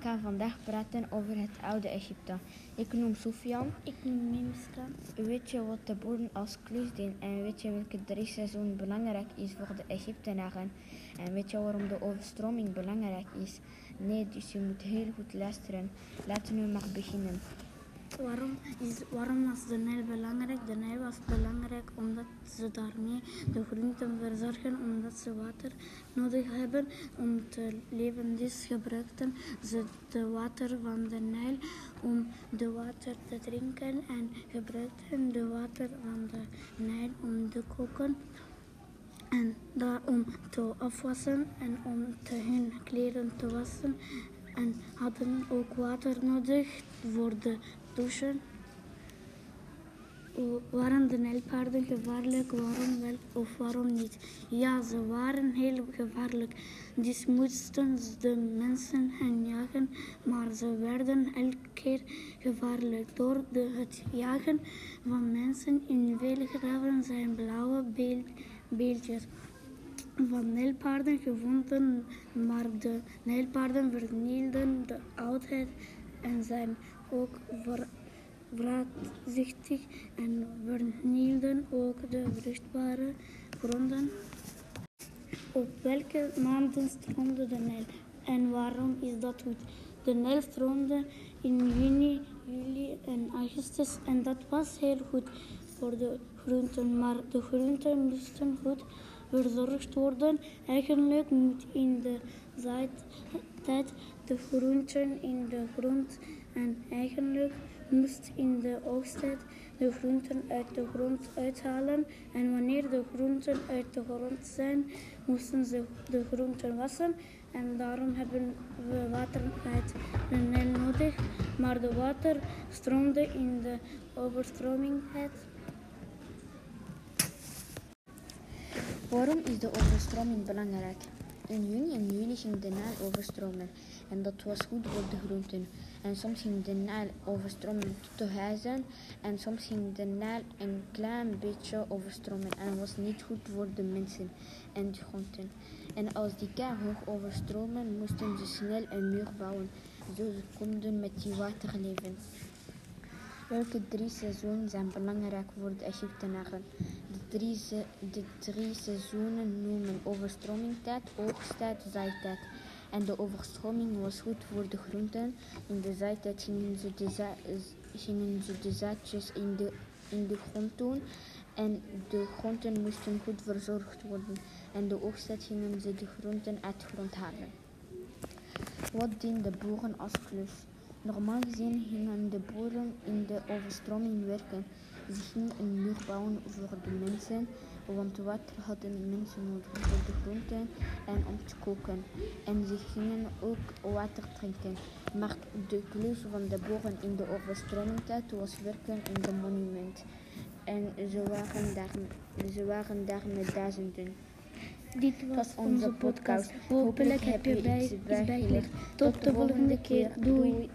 ga vandaag praten over het oude Egypte. Ik noem Sofian. Ik noem Mimska. Weet je wat de boeren als klus doen en weet je welke drie seizoen belangrijk is voor de Egyptenaren? En weet je waarom de overstroming belangrijk is? Nee, dus je moet heel goed luisteren. Laten we maar beginnen. Waarom, is, waarom was de Nijl belangrijk? De Nijl was belangrijk omdat ze daarmee de groenten verzorgen, omdat ze water nodig hebben om te leven. Dus gebruikten ze het water van de Nijl om de water te drinken en gebruikten de water van de Nijl om te koken. En daar om te afwassen en om te hun kleren te wassen. En hadden ook water nodig voor de Waren de nijlpaarden gevaarlijk? Waarom wel of waarom niet? Ja, ze waren heel gevaarlijk. Dus moesten de mensen hen jagen, maar ze werden elke keer gevaarlijk. Door de, het jagen van mensen in vele graven zijn blauwe beel, beeldjes van nijlpaarden gevonden, maar de nijlpaarden vernielden de oudheid en zijn ook vraatzichtig en vernielden ook de vruchtbare gronden. Op welke maanden stroomde de Nijl en waarom is dat goed? De Nijl stroomde in juni, juli en augustus en dat was heel goed voor de groenten, maar de groenten moesten goed verzorgd worden. Eigenlijk moet in de zaaitijd de groenten in de grond en eigenlijk moest in de oogsttijd de groenten uit de grond uithalen. En wanneer de groenten uit de grond zijn, moesten ze de groenten wassen. En daarom hebben we water uit de nodig. Maar de water stroomde in de overstromingheid. Waarom is de overstroming belangrijk? In juni en juli ging de Nijl overstromen en dat was goed voor de groenten. En soms ging de Nijl overstromen tot de huizen en soms ging de Nijl een klein beetje overstromen en was niet goed voor de mensen en de groenten. En als die hoog overstromen, moesten ze snel een muur bouwen, zodat ze konden met die water leven. Welke drie seizoenen zijn belangrijk voor de Egyptenaren? De drie, de drie seizoenen noemen overstromingstijd, oogsttijd, zaaitijd. En de overstroming was goed voor de groenten. In de zaaitijd gingen ze de, za- gingen ze de zaadjes in de, in de grond doen. En de groenten moesten goed verzorgd worden. En de oogsttijd gingen ze de groenten uit de grond halen. Wat doen de boeren als klus? Normaal gezien gingen de boeren in de overstroming werken. Ze gingen een muur bouwen voor de mensen, want water hadden mensen nodig voor de groenten en om te koken. En ze gingen ook water drinken. Maar de klus van de boeren in de overstromingstijd was werken in de monument. En ze waren daar, ze waren daar met duizenden. Dit was onze podcast. Hopelijk heb je bij iets bijgeleerd. Tot de volgende keer. Doei.